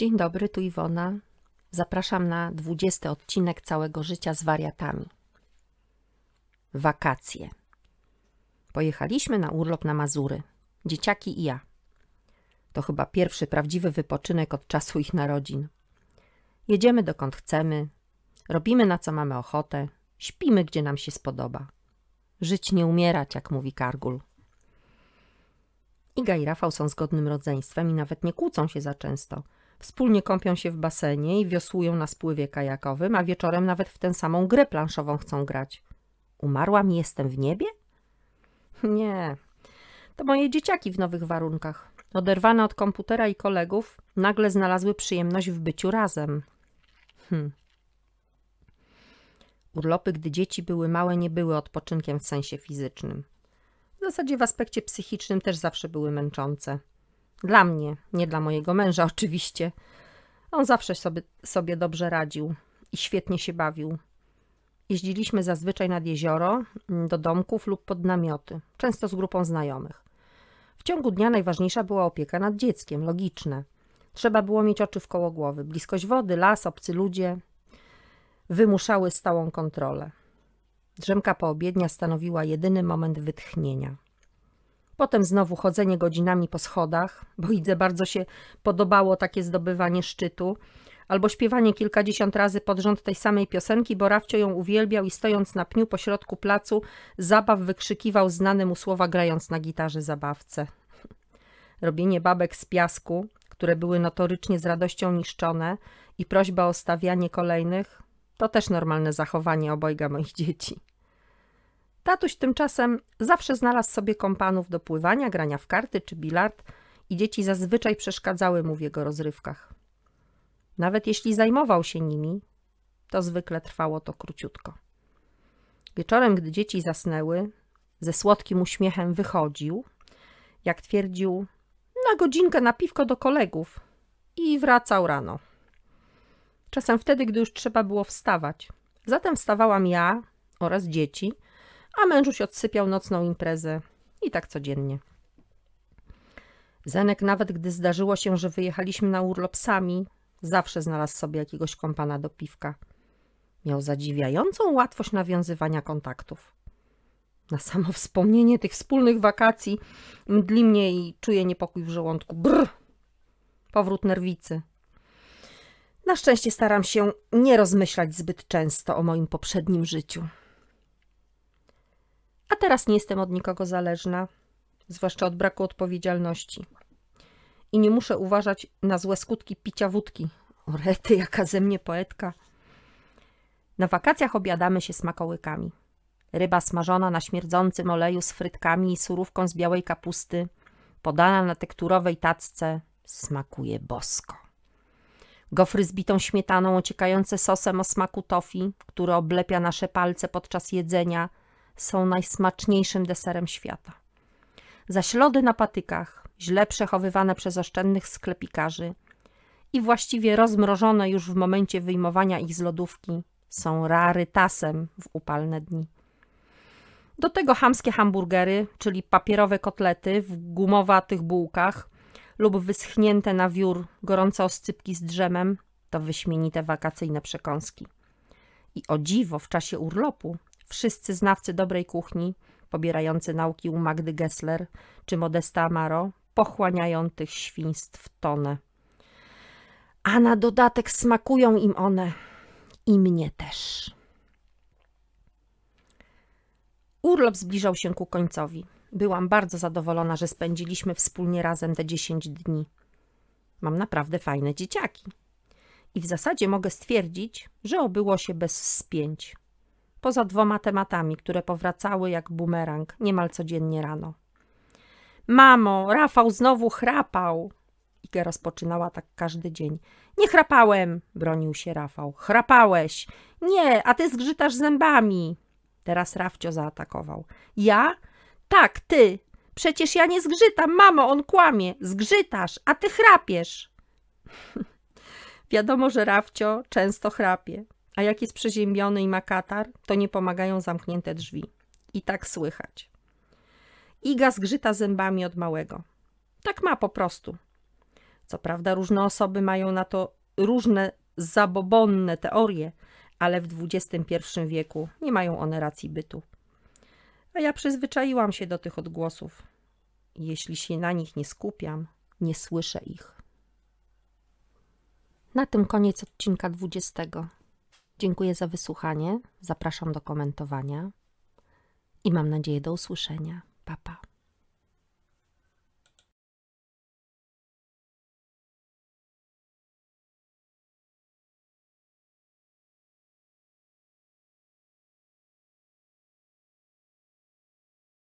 Dzień dobry, tu Iwona. Zapraszam na 20 odcinek całego życia z wariatami. Wakacje. Pojechaliśmy na urlop na Mazury. Dzieciaki i ja. To chyba pierwszy prawdziwy wypoczynek od czasu ich narodzin. Jedziemy dokąd chcemy, robimy na co mamy ochotę, śpimy gdzie nam się spodoba. Żyć nie umierać, jak mówi Kargul. Iga i Rafał są zgodnym rodzeństwem i nawet nie kłócą się za często. Wspólnie kąpią się w basenie i wiosłują na spływie kajakowym, a wieczorem nawet w tę samą grę planszową chcą grać. Umarłam i jestem w niebie? Nie. To moje dzieciaki w nowych warunkach. Oderwane od komputera i kolegów, nagle znalazły przyjemność w byciu razem. Hm. Urlopy, gdy dzieci były małe, nie były odpoczynkiem w sensie fizycznym. W zasadzie w aspekcie psychicznym też zawsze były męczące. Dla mnie, nie dla mojego męża oczywiście. On zawsze sobie, sobie dobrze radził i świetnie się bawił. Jeździliśmy zazwyczaj nad jezioro, mm, do domków lub pod namioty, często z grupą znajomych. W ciągu dnia najważniejsza była opieka nad dzieckiem, logiczne. Trzeba było mieć oczy w koło głowy. Bliskość wody, las, obcy ludzie wymuszały stałą kontrolę. Drzemka poobiednia stanowiła jedyny moment wytchnienia. Potem znowu chodzenie godzinami po schodach, bo Idze bardzo się podobało takie zdobywanie szczytu, albo śpiewanie kilkadziesiąt razy pod rząd tej samej piosenki, bo Rafcio ją uwielbiał i stojąc na pniu pośrodku placu, zabaw wykrzykiwał znane mu słowa grając na gitarze zabawce. Robienie babek z piasku, które były notorycznie z radością niszczone i prośba o stawianie kolejnych, to też normalne zachowanie obojga moich dzieci. Tatuś tymczasem zawsze znalazł sobie kompanów do pływania, grania w karty czy bilard i dzieci zazwyczaj przeszkadzały mu w jego rozrywkach. Nawet jeśli zajmował się nimi, to zwykle trwało to króciutko. Wieczorem, gdy dzieci zasnęły, ze słodkim uśmiechem wychodził, jak twierdził, na godzinkę na piwko do kolegów i wracał rano. Czasem wtedy, gdy już trzeba było wstawać. Zatem wstawałam ja oraz dzieci, a mężuś odsypiał nocną imprezę i tak codziennie. Zenek, nawet gdy zdarzyło się, że wyjechaliśmy na urlop sami, zawsze znalazł sobie jakiegoś kompana do piwka. Miał zadziwiającą łatwość nawiązywania kontaktów. Na samo wspomnienie tych wspólnych wakacji mdli mnie i czuję niepokój w żołądku. Brr! Powrót nerwicy. Na szczęście staram się nie rozmyślać zbyt często o moim poprzednim życiu. A teraz nie jestem od nikogo zależna, zwłaszcza od braku odpowiedzialności. I nie muszę uważać na złe skutki picia wódki. O rety, jaka ze mnie poetka. Na wakacjach obiadamy się smakołykami. Ryba smażona na śmierdzącym oleju z frytkami i surówką z białej kapusty, podana na tekturowej tacce, smakuje bosko. Gofry z bitą śmietaną ociekające sosem o smaku tofi, który oblepia nasze palce podczas jedzenia – są najsmaczniejszym deserem świata. Zaś lody na patykach, źle przechowywane przez oszczędnych sklepikarzy i właściwie rozmrożone już w momencie wyjmowania ich z lodówki, są rarytasem w upalne dni. Do tego hamskie hamburgery, czyli papierowe kotlety w gumowatych bułkach lub wyschnięte na wiór gorące oscypki z drzemem, to wyśmienite wakacyjne przekąski. I o dziwo w czasie urlopu wszyscy znawcy dobrej kuchni, pobierający nauki u Magdy Gessler czy Modesta Amaro, pochłaniają tych świństw tonę. A na dodatek smakują im one i mnie też. Urlop zbliżał się ku końcowi. Byłam bardzo zadowolona, że spędziliśmy wspólnie razem te dziesięć dni. Mam naprawdę fajne dzieciaki. I w zasadzie mogę stwierdzić, że obyło się bez spięć poza dwoma tematami, które powracały jak bumerang niemal codziennie rano. Mamo, Rafał znowu chrapał. Iga rozpoczynała tak każdy dzień. Nie chrapałem, bronił się Rafał. Chrapałeś. Nie, a ty zgrzytasz zębami. Teraz Rafcio zaatakował. Ja? Tak, ty. Przecież ja nie zgrzytam, mamo, on kłamie. Zgrzytasz, a ty chrapiesz. Wiadomo, że Rafcio często chrapie. A jak jest przeziębiony i ma katar, to nie pomagają zamknięte drzwi. I tak słychać. Iga zgrzyta zębami od małego. Tak ma po prostu. Co prawda, różne osoby mają na to różne zabobonne teorie, ale w XXI wieku nie mają one racji bytu. A ja przyzwyczaiłam się do tych odgłosów. Jeśli się na nich nie skupiam, nie słyszę ich. Na tym koniec odcinka 20. Dziękuję za wysłuchanie, zapraszam do komentowania i mam nadzieję do usłyszenia. Pa, pa.